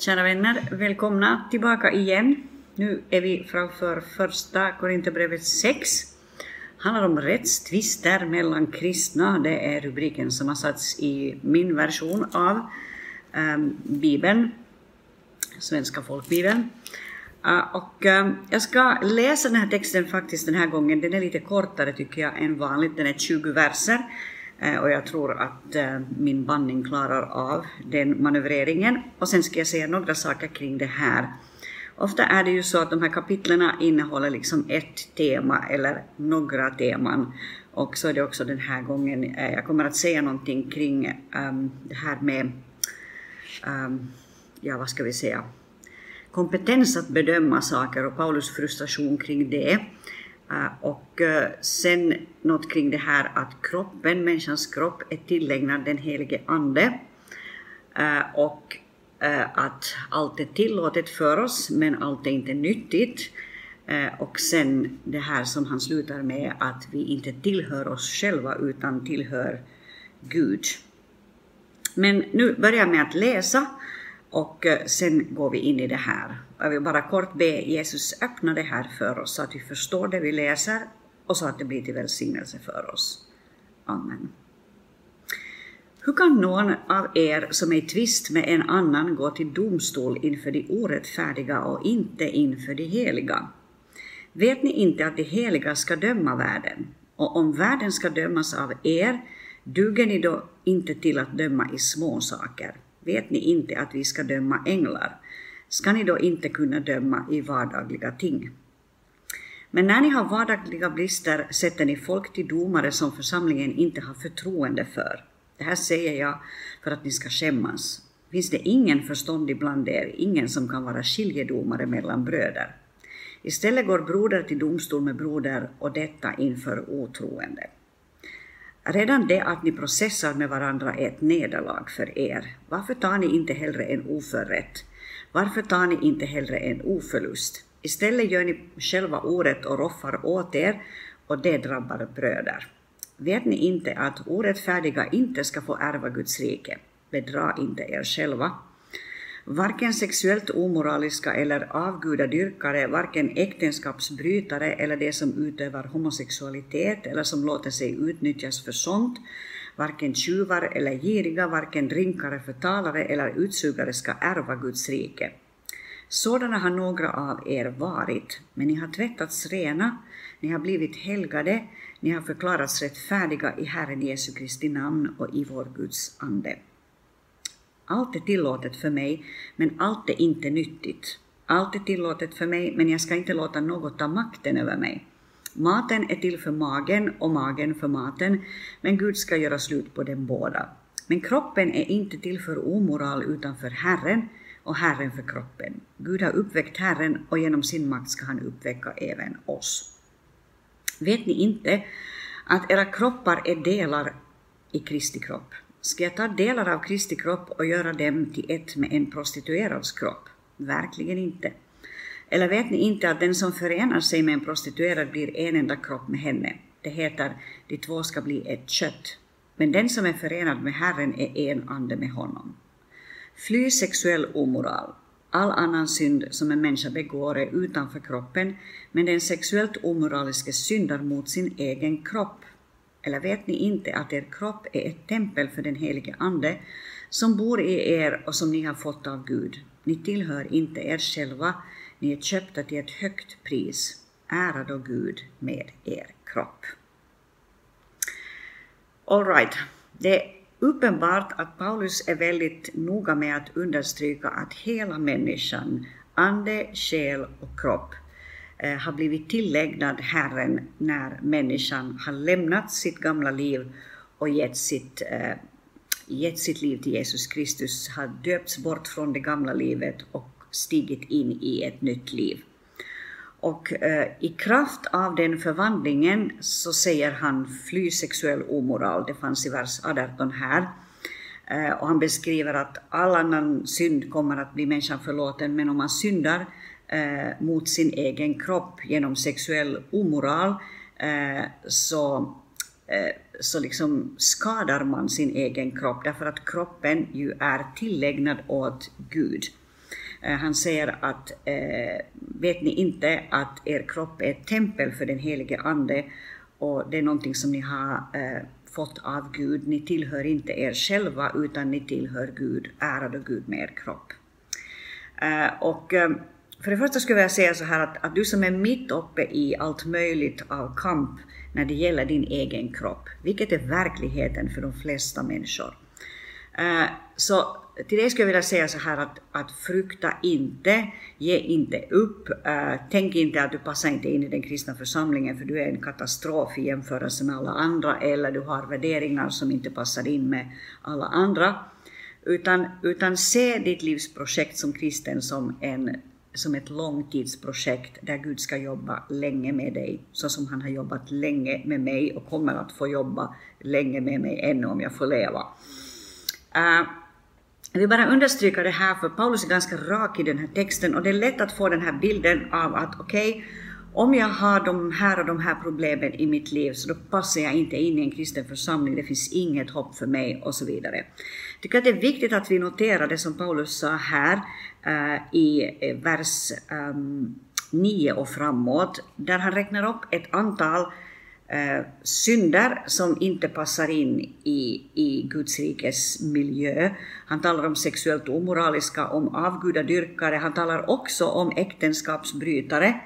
Kära vänner, välkomna tillbaka igen. Nu är vi framför första Korinthierbrevet 6. handlar om rättstvister mellan kristna. Det är rubriken som har satts i min version av um, Bibeln, Svenska folkbibeln. Uh, och uh, jag ska läsa den här texten faktiskt den här gången. Den är lite kortare tycker jag än vanligt. Den är 20 verser. Eh, och jag tror att eh, min bandning klarar av den manövreringen. Och sen ska jag säga några saker kring det här. Ofta är det ju så att de här kapitlen innehåller liksom ett tema eller några teman. Och så är det också den här gången. Eh, jag kommer att säga någonting kring um, det här med, um, ja vad ska vi säga, kompetens att bedöma saker och Paulus frustration kring det. Eh, och eh, sen något kring det här att kroppen, människans kropp, är tillägnad den helige Ande. Eh, och att allt är tillåtet för oss, men allt är inte nyttigt. och sen det här som han slutar med, att vi inte tillhör oss själva utan tillhör Gud. Men nu börjar jag med att läsa och eh, sen går vi in i det här. Jag vill bara kort be Jesus öppna det här för oss så att vi förstår det vi läser och så att det blir till välsignelse för oss. Amen. Hur kan någon av er som är i tvist med en annan gå till domstol inför de orättfärdiga och inte inför de heliga? Vet ni inte att de heliga ska döma världen? Och om världen ska dömas av er, duger ni då inte till att döma i små saker? Vet ni inte att vi ska döma änglar? ska ni då inte kunna döma i vardagliga ting. Men när ni har vardagliga brister sätter ni folk till domare som församlingen inte har förtroende för. Det här säger jag för att ni ska skämmas. Finns det ingen förståndig bland er, ingen som kan vara skiljedomare mellan bröder? Istället går broder till domstol med broder och detta inför otroende. Redan det att ni processar med varandra är ett nederlag för er. Varför tar ni inte hellre en oförrätt? Varför tar ni inte hellre en oförlust? Istället gör ni själva orätt och roffar åt er och det drabbar bröder. Vet ni inte att orättfärdiga inte ska få ärva Guds rike? Bedra inte er själva. Varken sexuellt omoraliska eller avgudadyrkare, varken äktenskapsbrytare eller de som utövar homosexualitet eller som låter sig utnyttjas för sånt, Varken tjuvar eller giriga, varken drinkare, förtalare eller utsugare ska ärva Guds rike. Sådana har några av er varit, men ni har tvättats rena, ni har blivit helgade, ni har förklarats rättfärdiga i Herren Jesu Kristi namn och i vår Guds ande. Allt är tillåtet för mig, men allt är inte nyttigt. Allt är tillåtet för mig, men jag ska inte låta något ta makten över mig. Maten är till för magen och magen för maten, men Gud ska göra slut på dem båda. Men kroppen är inte till för omoral utan för Herren och Herren för kroppen. Gud har uppväckt Herren och genom sin makt ska han uppväcka även oss. Vet ni inte att era kroppar är delar i Kristi kropp? Ska jag ta delar av Kristi kropp och göra dem till ett med en prostituerads kropp? Verkligen inte. Eller vet ni inte att den som förenar sig med en prostituerad blir en enda kropp med henne? Det heter de två ska bli ett kött. Men den som är förenad med Herren är en ande med honom. Fly sexuell omoral. All annan synd som en människa begår är utanför kroppen, men den sexuellt omoraliske syndar mot sin egen kropp. Eller vet ni inte att er kropp är ett tempel för den helige Ande som bor i er och som ni har fått av Gud? Ni tillhör inte er själva, ni är köpta till ett högt pris. Ära då Gud med er kropp. All right. Det är uppenbart att Paulus är väldigt noga med att understryka att hela människan, ande, själ och kropp, Eh, har blivit tillägnad Herren när människan har lämnat sitt gamla liv och gett sitt, eh, gett sitt liv till Jesus Kristus, har döpts bort från det gamla livet och stigit in i ett nytt liv. Och eh, i kraft av den förvandlingen så säger han fly sexuell omoral, det fanns i vers 18 här. Eh, och han beskriver att all annan synd kommer att bli människan förlåten, men om man syndar eh, mot sin egen kropp genom sexuell omoral eh, så, eh, så liksom skadar man sin egen kropp, därför att kroppen ju är tillägnad åt Gud. Eh, han säger att eh, vet ni inte att er kropp är ett tempel för den helige Ande och det är någonting som ni har eh, fått av Gud. Ni tillhör inte er själva utan ni tillhör Gud. Ärade Gud med er kropp. Och för det första skulle jag säga så här att, att du som är mitt uppe i allt möjligt av kamp när det gäller din egen kropp, vilket är verkligheten för de flesta människor. Eh, så till dig skulle jag vilja säga så här att, att frukta inte, ge inte upp, eh, tänk inte att du passar inte in i den kristna församlingen för du är en katastrof i jämförelse med alla andra eller du har värderingar som inte passar in med alla andra. Utan, utan se ditt livsprojekt som kristen som en som ett långtidsprojekt där Gud ska jobba länge med dig, så som han har jobbat länge med mig och kommer att få jobba länge med mig ännu om jag får leva. Uh, jag vill bara understryka det här, för Paulus är ganska rak i den här texten och det är lätt att få den här bilden av att okej, okay, om jag har de här och de här problemen i mitt liv så då passar jag inte in i en kristen församling, det finns inget hopp för mig och så vidare. Jag tycker att det är viktigt att vi noterar det som Paulus sa här eh, i eh, vers ehm, 9 och framåt, där han räknar upp ett antal eh, synder som inte passar in i, i Guds rikes miljö. Han talar om sexuellt omoraliska, om avgudadyrkare, han talar också om äktenskapsbrytare,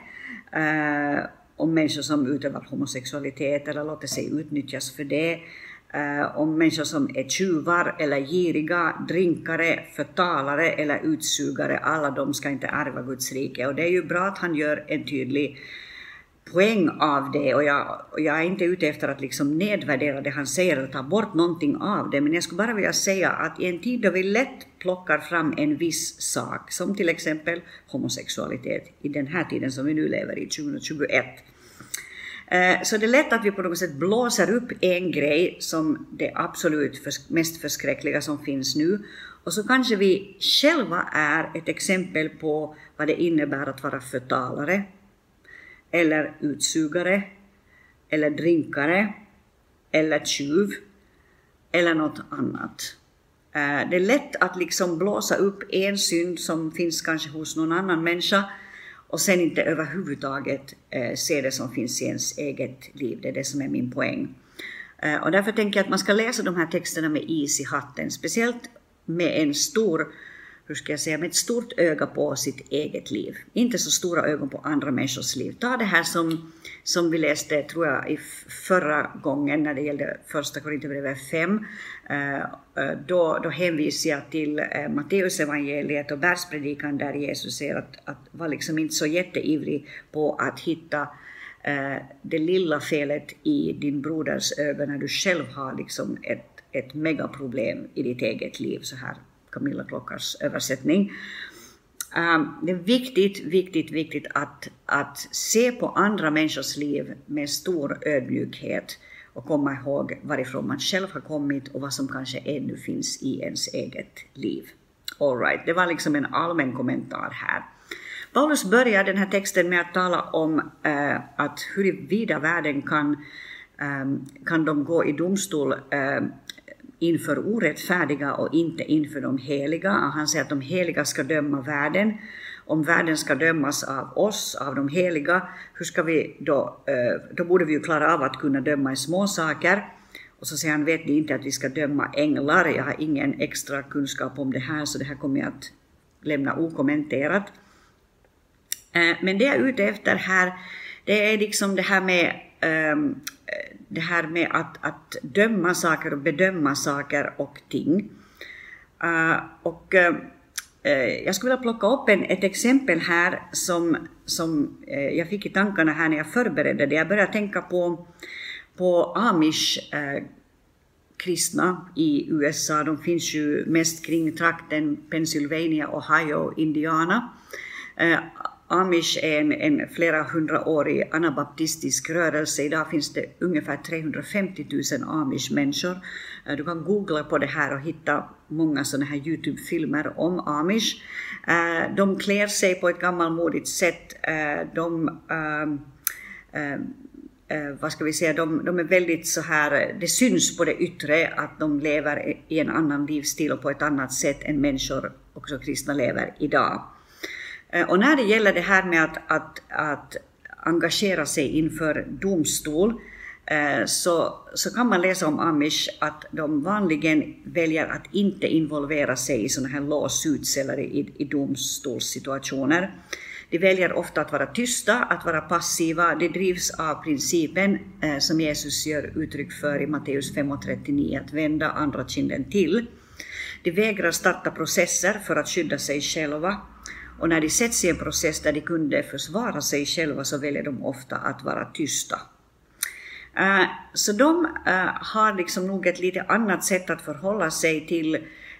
eh, om människor som utövar homosexualitet eller låter sig utnyttjas för det, eh, om människor som är tjuvar eller giriga, drinkare, förtalare eller utsugare, alla de ska inte ärva Guds rike. Och det är ju bra att han gör en tydlig poäng av det och jag, och jag är inte ute efter att liksom nedvärdera det han säger eller ta bort någonting av det, men jag skulle bara vilja säga att i en tid då vi lätt plockar fram en viss sak, som till exempel homosexualitet i den här tiden som vi nu lever i, 2021, Eh, så det är lätt att vi på något sätt blåser upp en grej som det absolut mest förskräckliga som finns nu och så kanske vi själva är ett exempel på vad det innebär att vara förtalare eller utsugare eller drinkare eller tjuv eller något annat. Eh, det är lätt att liksom blåsa upp en synd som finns kanske hos någon annan människa och sen inte överhuvudtaget eh, se det som finns i ens eget liv. Det är det som är min poäng. Eh, och därför tänker jag att man ska läsa de här texterna med is i hatten, speciellt med en stor hur ska jag säga, med ett stort öga på sitt eget liv. Inte så stora ögon på andra människors liv. Ta det här som, som vi läste, tror jag, i förra gången när det gällde första Korinthierbrevet 5. Eh, eh, då, då hänvisar jag till eh, Matteusevangeliet och bergspredikan där Jesus säger att, att var liksom inte så jätteivrig på att hitta det lilla felet i din broders ögon när du själv har liksom ett, ett megaproblem i ditt eget liv så här Camilla Klockars översättning. Ähm, det är viktigt, viktigt, viktigt att, att se på andra människors liv med stor ödmjukhet och komma ihåg varifrån man själv har kommit och vad som kanske ännu finns i ens eget liv. All right, det var liksom en allmän kommentar här. Paulus börjar den här texten med att tala om uh, att huruvida världen kan, um, kan de gå i domstol uh, inför orättfärdiga och inte inför de heliga. Han säger att de heliga ska döma världen. Om världen ska dömas av oss, av de heliga, hur ska vi då, eh, då borde vi ju klara av att kunna döma i små saker. Och så säger han, vet ni inte att vi ska döma änglar? Jag har ingen extra kunskap om det här, så det här kommer jag att lämna okommenterat. Eh, men det jag är ute efter här, det är liksom det här med Ehm, det här med att, att döma saker och bedöma saker och ting. Uh, och uh, jag skulle vilja plocka upp en, ett exempel här som, som uh, jag fick i tankarna här när jag förberedde det. Jag började tänka på, på amish kristna i USA. De finns ju mest kring trakten Pennsylvania, Ohio, Indiana. Amish är en, en flera hundraårig anabaptistisk rörelse. Idag finns det ungefär 350 000 amish-människor. Du kan googla på det här och hitta många sådana här Youtube-filmer om amish. Eh, de klär sig på ett gammalmodigt sätt. Eh, de ehm, ehm, eh, vad ska vi säga, de, de, är väldigt så här, det syns på det yttre att de lever i en annan livsstil och på ett annat sätt än människor, också kristna, lever idag. Eh, och när det gäller det här med att, att, att engagera sig inför domstol eh, så, så kan man läsa om amish att de vanligen väljer att inte involvera sig i sådana här lawsuits eller i, i domstolssituationer. De väljer ofta att vara tysta, att vara passiva. De drivs av principen eh, som Jesus gör uttryck för i Matteus 5.39, att vända andra kinden till. De vägrar starta processer för att skydda sig själva. Och när de sätts i en process där de kunde försvara sig själva så väljer de ofta att vara tysta. Eh, så de eh, har liksom nog ett lite annat sätt att förhålla sig till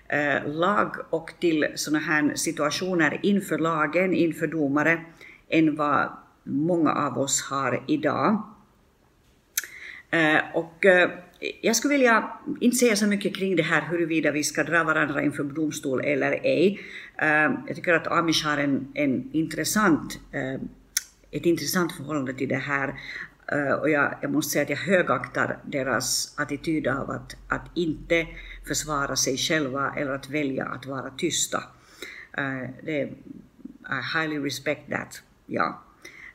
eh, lag och till sådana här situationer inför lagen, inför domare, än vad många av oss har idag. Och jag skulle vilja inte säga så mycket kring det här huruvida vi ska dra varandra inför domstol eller ej. Eh, jag tycker att Amish har en, en intressant, eh, ett intressant förhållande till det här. Eh, och jag, jag, måste säga att jag högaktar deras attityd av att, att inte försvara sig själva eller att välja att vara tysta. Eh, det, I highly respect that. Ja.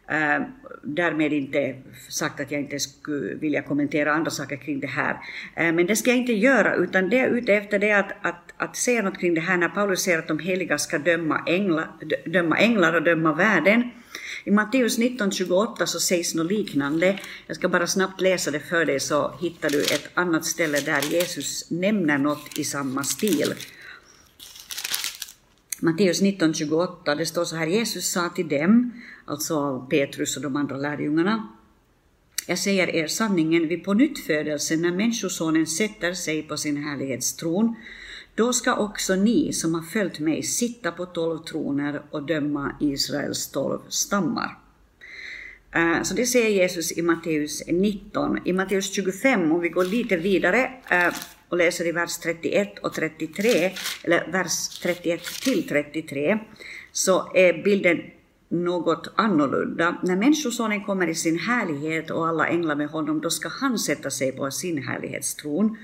Eh, därmed inte sagt att jag inte skulle vilja kommentera andra saker kring det här. Eh, men det ska jag inte göra, utan det jag är ute efter det att, att, att säga något kring det här när Paulus säger att de heliga ska döma änglar, döma änglar och döma världen. I Matteus 19.28 så sägs något liknande. Jag ska bara snabbt läsa det för dig så hittar du ett annat ställe där Jesus nämner något i samma stil. Matteus 19.28, det står så här, Jesus sa till dem, alltså Petrus och de andra lärjungarna, jag säger er sanningen, vid pånyttfödelsen när Människosonen sätter sig på sin härlighetstron, då ska också ni som har följt mig sitta på tolv troner och döma Israels tolv stammar. Eh, så det säger Jesus i Matteus 19. I Matteus 25, om vi går lite vidare eh, och läser i vers 31 och 33, eller vers 31 till 33, så är bilden något annorlunda. När Människosonen kommer i sin härlighet och alla änglar med honom, då ska han sätta sig på sin härlighetstron.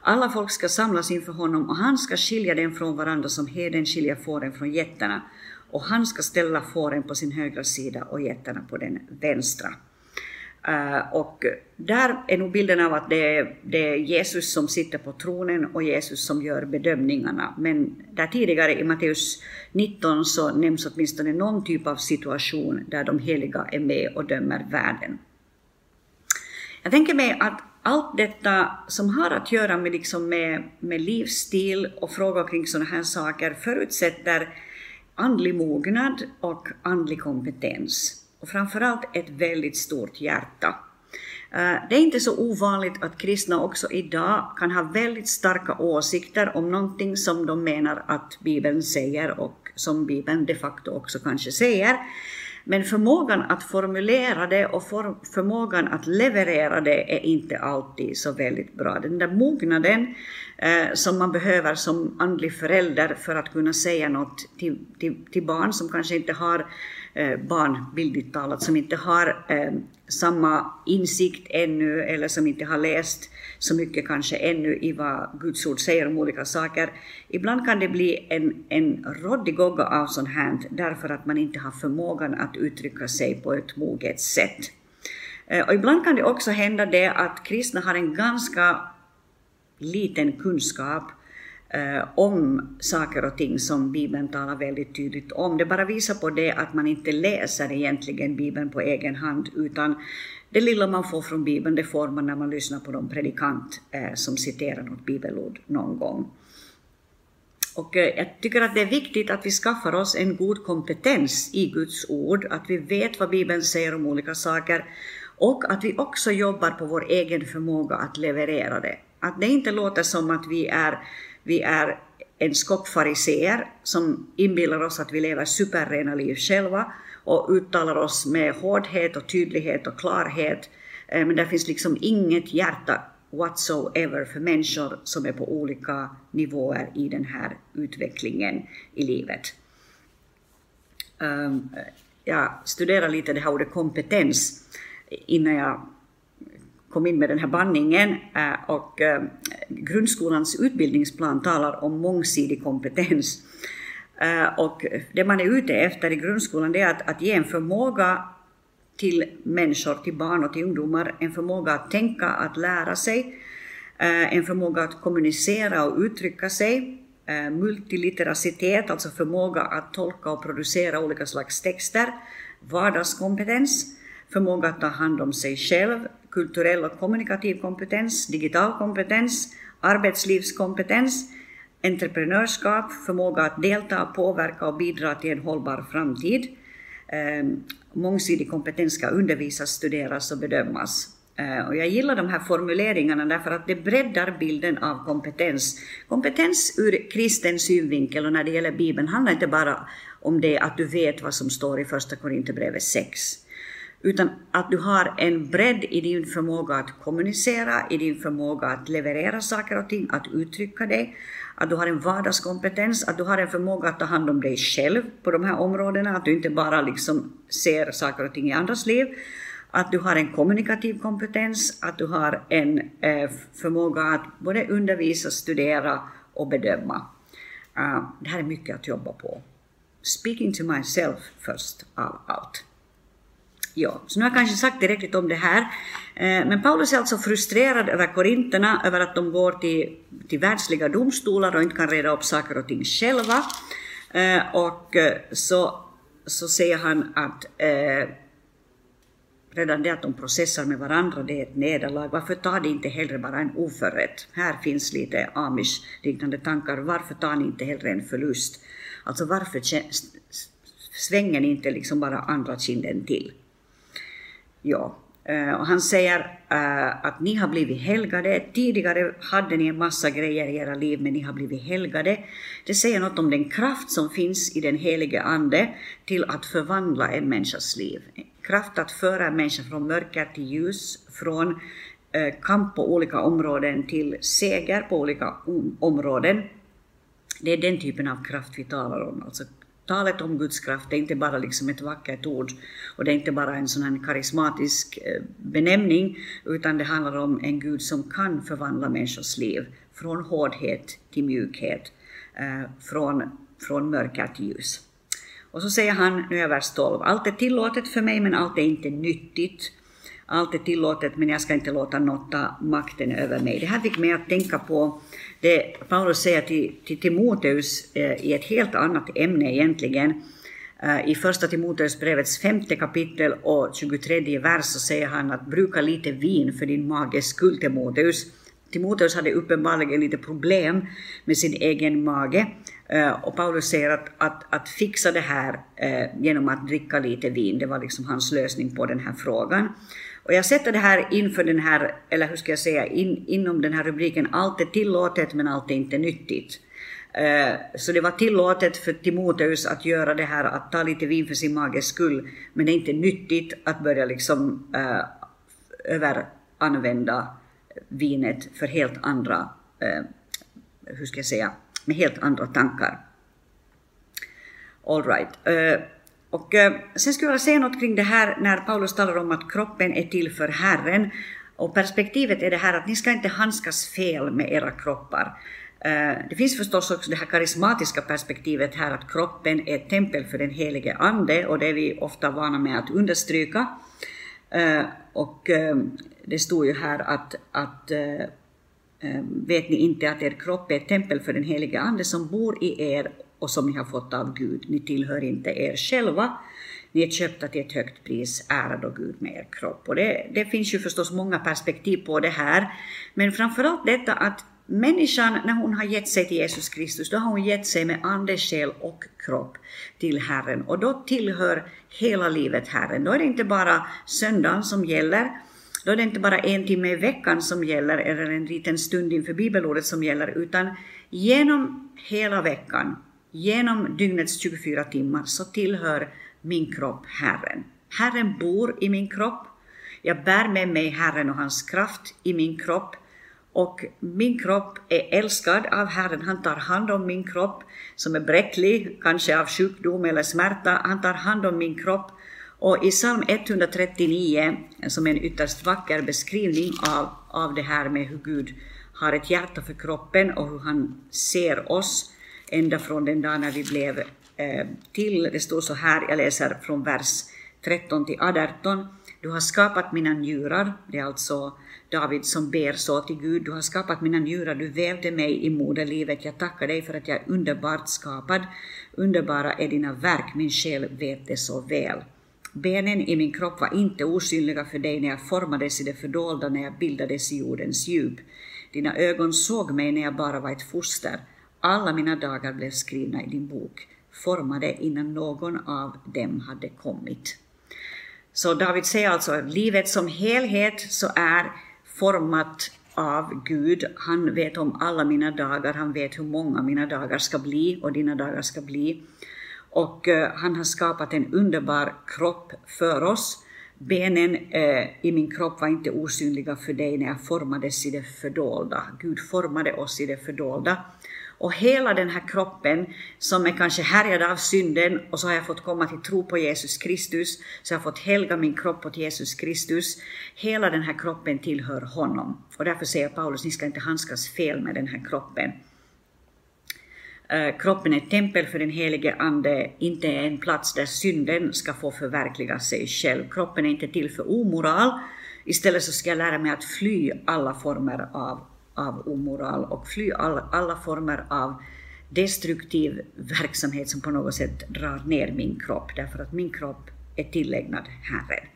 Alla folk ska samlas inför honom och han ska skilja dem från varandra som heden skiljer fåren från getterna. Och han ska ställa fåren på sin högra sida och getterna på den vänstra. Uh, och där är nog bilden av att det är, det är, Jesus som sitter på tronen och Jesus som gör bedömningarna. Men där tidigare i Matteus 19 så nämns åtminstone någon typ av situation där de heliga är med och dömer världen. Jag tänker mig att allt detta som har att göra med, liksom med, med livsstil och frågor kring sådana här saker förutsätter andlig mognad och andlig kompetens. Och framförallt ett väldigt stort hjärta. Eh, det är inte så ovanligt att kristna också idag kan ha väldigt starka åsikter om någonting som de menar att Bibeln säger och som Bibeln de facto också kanske säger. Men förmågan att formulera det och för, förmågan att leverera det är inte alltid så väldigt bra. Den där mognaden eh, som man behöver som andlig förälder för att kunna säga något till, till, till barn som kanske inte har eh, Eh, barn, bildligt talat, som inte har eh, samma insikt ännu eller som inte har läst så mycket kanske ännu i vad Guds ord säger om olika saker. Ibland kan det bli en, en råddigogga av sånt här därför att man inte har förmågan att uttrycka sig på ett moget sätt. Eh, och ibland kan det också hända det att kristna har en ganska liten kunskap eh, om saker och ting som Bibeln talar väldigt tydligt om. Det bara visar på det att man inte läser egentligen Bibeln på egen hand, utan det lilla man får från Bibeln, det får man när man lyssnar på någon predikant eh, som citerar något bibelord någon gång. Och eh, jag tycker att det är viktigt att vi skaffar oss en god kompetens i Guds ord, att vi vet vad Bibeln säger om olika saker och att vi också jobbar på vår egen förmåga att leverera det. Att det inte låter som att vi är, vi är en skock fariseer som inbillar oss att vi lever superrena liv själva och uttalar oss med hårdhet och tydlighet och klarhet. Eh, men det finns liksom inget hjärta whatsoever för människor som är på olika nivåer i den här utvecklingen i livet. Eh, jag studerade lite det här ordet kompetens innan jag kom in med den här bandningen eh, och eh, grundskolans utbildningsplan talar om mångsidig kompetens. Eh, och det man är ute efter i grundskolan är att, att ge en förmåga till människor, till barn och till ungdomar, en förmåga att tänka, att lära sig, en förmåga att kommunicera och uttrycka sig, multilitteracitet, alltså förmåga att tolka och producera olika slags texter, vardagskompetens, förmåga att ta hand om sig själv, kulturell och kommunikativ kompetens, digital kompetens, arbetslivskompetens, entreprenörskap, förmåga att delta, påverka och bidra till en hållbar framtid. Ehm, mångsidig kompetens ska undervisas, studeras och bedömas. Ehm, och jag gillar de här formuleringarna därför att det breddar bilden av kompetens. Kompetens ur kristen synvinkel och när det gäller Bibeln handlar inte bara om det att du vet vad som står i Första Korinthierbrevet 6 utan att du har en bredd i din förmåga att kommunicera, i din förmåga att leverera saker och ting, att uttrycka dig, att du har en vardagskompetens, att du har en förmåga att ta hand om dig själv på de här områdena, att du inte bara liksom ser saker och ting i andras liv, att du har en kommunikativ kompetens, att du har en eh, förmåga att både undervisa, studera och bedöma. Uh, det här är mycket att jobba på. Speaking to myself först av allt. Ja, så nu har jag kanske sagt tillräckligt om det här. Eh, men Paulus är alltså frustrerad över korinterna, över att de går till, till världsliga domstolar och inte kan reda upp saker och ting själva. Eh, och eh, så, så säger han att eh, redan det att de processar med varandra, det är ett nederlag. Varför tar de inte hellre bara en oförrätt? Här finns lite amish-liknande tankar. Varför tar ni inte hellre en förlust? Alltså varför svänger ni inte liksom bara andra kinden till? Ja, eh, och han säger uh, att ni har blivit helgade. Tidigare hade ni en massa grejer i era liv, men ni har blivit helgade. Det säger något om den kraft som finns i den helige Ande till att förvandla en människas liv. Kraft att föra en människa från mörker till ljus, från uh, kamp på olika områden till seger på olika områden. Det är den typen av kraft vi talar om, alltså talet om Guds kraft är inte bara liksom ett vackert ord och det är inte bara en sån här karismatisk eh, benämning utan det handlar om en Gud som kan förvandla människors liv från hårdhet till mjukhet, eh, från, från mörker till ljus. Och så säger han, nu är vers 12, allt är tillåtet för mig men allt är inte nyttigt. Allt är tillåtet men jag ska inte låta något ta makten över mig. Det här fick mig att tänka på det Paulus säger till, till Timoteus eh, i ett helt annat ämne egentligen. Eh, I första Timoteusbrevets femte kapitel och 23 vers så säger han att bruka lite vin för din mages skull Timoteus. Timoteus hade uppenbarligen lite problem med sin egen mage eh, och Paulus säger att, att, att fixa det här eh, genom att dricka lite vin, det var liksom hans lösning på den här frågan. Och jag sätter det här inför den här, eller hur ska jag säga, in, inom den här rubriken allt är tillåtet men allt är inte nyttigt. Eh, så det var tillåtet för Timoteus att göra det här, att ta lite vin för sin mages skull, men det är inte nyttigt att börja liksom äh, överanvända vinet för helt andra, äh, hur ska jag säga, med helt andra tankar. All right. Äh, och eh, sen skulle jag vilja säga något kring det här när Paulus talar om att kroppen är till för Herren. Och perspektivet är det här att ni ska inte handskas fel med era kroppar. Eh, det finns förstås också det här karismatiska perspektivet här att kroppen är ett tempel för den helige Ande och det är vi ofta vana med att understryka. Eh, och det står ju här att, att vet ni inte att er kropp är ett tempel för den helige Ande som bor i er och som ni har fått av Gud. Ni tillhör inte er själva. Ni är köpta till ett högt pris, ära då Gud med er kropp. Och det, det finns ju förstås många perspektiv på det här. Men framförallt detta att människan, när hon har gett sig till Jesus Kristus, då har hon gett sig med ande, själ och kropp till Herren. Och då tillhör hela livet Herren. Då är det inte bara söndagen som gäller, då är det inte bara en timme i veckan som gäller, eller en liten stund inför bibelordet som gäller, utan genom hela veckan genom dygnets 24 timmar så tillhör min kropp Herren. Herren bor i min kropp. Jag bär med mig Herren och hans kraft i min kropp. Och min kropp är älskad av Herren. Han tar hand om min kropp som är bräcklig, kanske av sjukdom eller smärta. Han tar hand om min kropp. Och i psalm 139, som är en ytterst vacker beskrivning av, av det här med hur Gud har ett hjärta för kroppen och hur han ser oss, ända från den dag när vi blev eh, till. Det står så här, jag läser från vers 13 till 18. Du har skapat mina njurar, det är alltså David som ber så till Gud. Du har skapat mina njurar, du vävde mig i moderlivet. Jag tackar dig för att jag är underbart skapad. Underbara är dina verk, min själ vet det så väl. Benen i min kropp var inte osynliga för dig när jag formades i det fördolda, när jag bildades i jordens djup. Dina ögon såg mig när jag bara var ett foster. Alla mina dagar blev skrivna i din bok, formade innan någon av dem hade kommit. Så David säger alltså att livet som helhet så är format av Gud. Han vet om alla mina dagar, han vet hur många mina dagar ska bli och dina dagar ska bli. Och uh, han har skapat en underbar kropp för oss. Benen uh, i min kropp var inte osynliga för dig när jag formades i det fördolda. Gud formade oss i det fördolda. Och hela den här kroppen som är kanske härjad av synden och så har jag fått komma till tro på Jesus Kristus, så jag har fått helga min kropp åt Jesus Kristus. Hela den här kroppen tillhör honom. Och därför säger Paulus, ni ska inte handskas fel med den här kroppen. Eh, kroppen är ett tempel för den helige Ande, inte en plats där synden ska få förverkliga sig själv. Kroppen är inte till för omoral, istället så ska jag lära mig att fly alla former av av omoral och fly alla, alla former av destruktiv verksamhet som på något sätt drar ner min kropp, därför att min kropp är tillägnad Herren.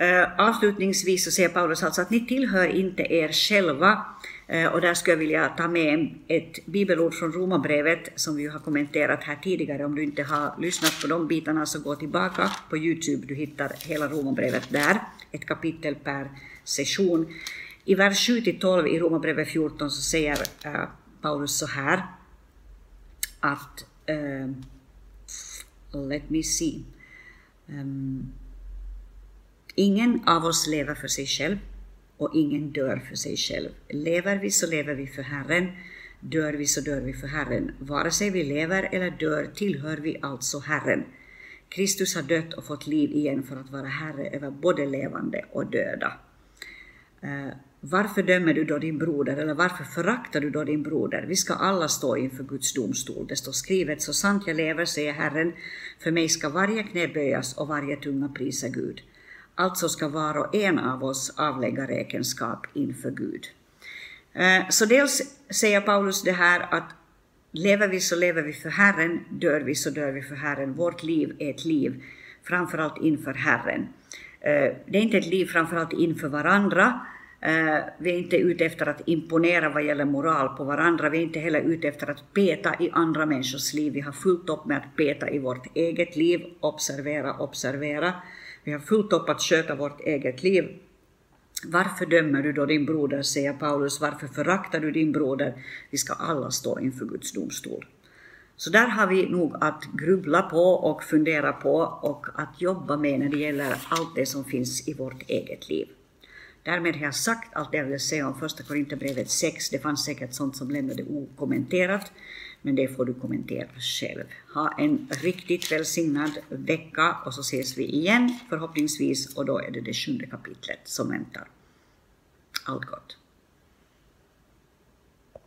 Uh, avslutningsvis så säger Paulus alltså att ni tillhör inte er själva, uh, och där skulle jag vilja ta med ett bibelord från Romarbrevet som vi har kommenterat här tidigare. Om du inte har lyssnat på de bitarna så gå tillbaka på Youtube, du hittar hela Romarbrevet där, ett kapitel per session. I vers 7-12 i Romarbrevet 14 så säger uh, Paulus så här att uh, Let me see. Um, ingen av oss lever för sig själv och ingen dör för sig själv. Lever vi så lever vi för Herren, dör vi så dör vi för Herren. Vare sig vi lever eller dör tillhör vi alltså Herren. Kristus har dött och fått liv igen för att vara Herre över både levande och döda. Uh, varför dömer du då din broder eller varför föraktar du då din broder? Vi ska alla stå inför Guds domstol. Det står skrivet, så sant jag lever, säger Herren, för mig ska varje knä böjas och varje tunga prisa Gud. Alltså ska var och en av oss avlägga räkenskap inför Gud. Eh, så dels säger Paulus det här att lever vi så lever vi för Herren, dör vi så dör vi för Herren. Vårt liv är ett liv framförallt inför Herren. Eh, det är inte ett liv framförallt inför varandra, Eh, vi är inte ute efter att imponera vad gäller moral på varandra. Vi är inte heller ute efter att peta i andra människors liv. Vi har fullt upp med att peta i vårt eget liv. Observera, observera. Vi har fullt upp att sköta vårt eget liv. Varför dömer du då din broder, säger Paulus. Varför föraktar du din broder? Vi ska alla stå inför Guds domstol. Så där har vi nog att grubbla på och fundera på och att jobba med när det gäller allt det som finns i vårt eget liv. Därmed har jag sagt allt det jag vill säga om första Korinthierbrevet 6. Det fanns säkert sånt som lämnade okommenterat, men det får du kommentera själv. Ha en riktigt välsignad vecka och så ses vi igen förhoppningsvis och då är det det sjunde kapitlet som väntar. Allt gott.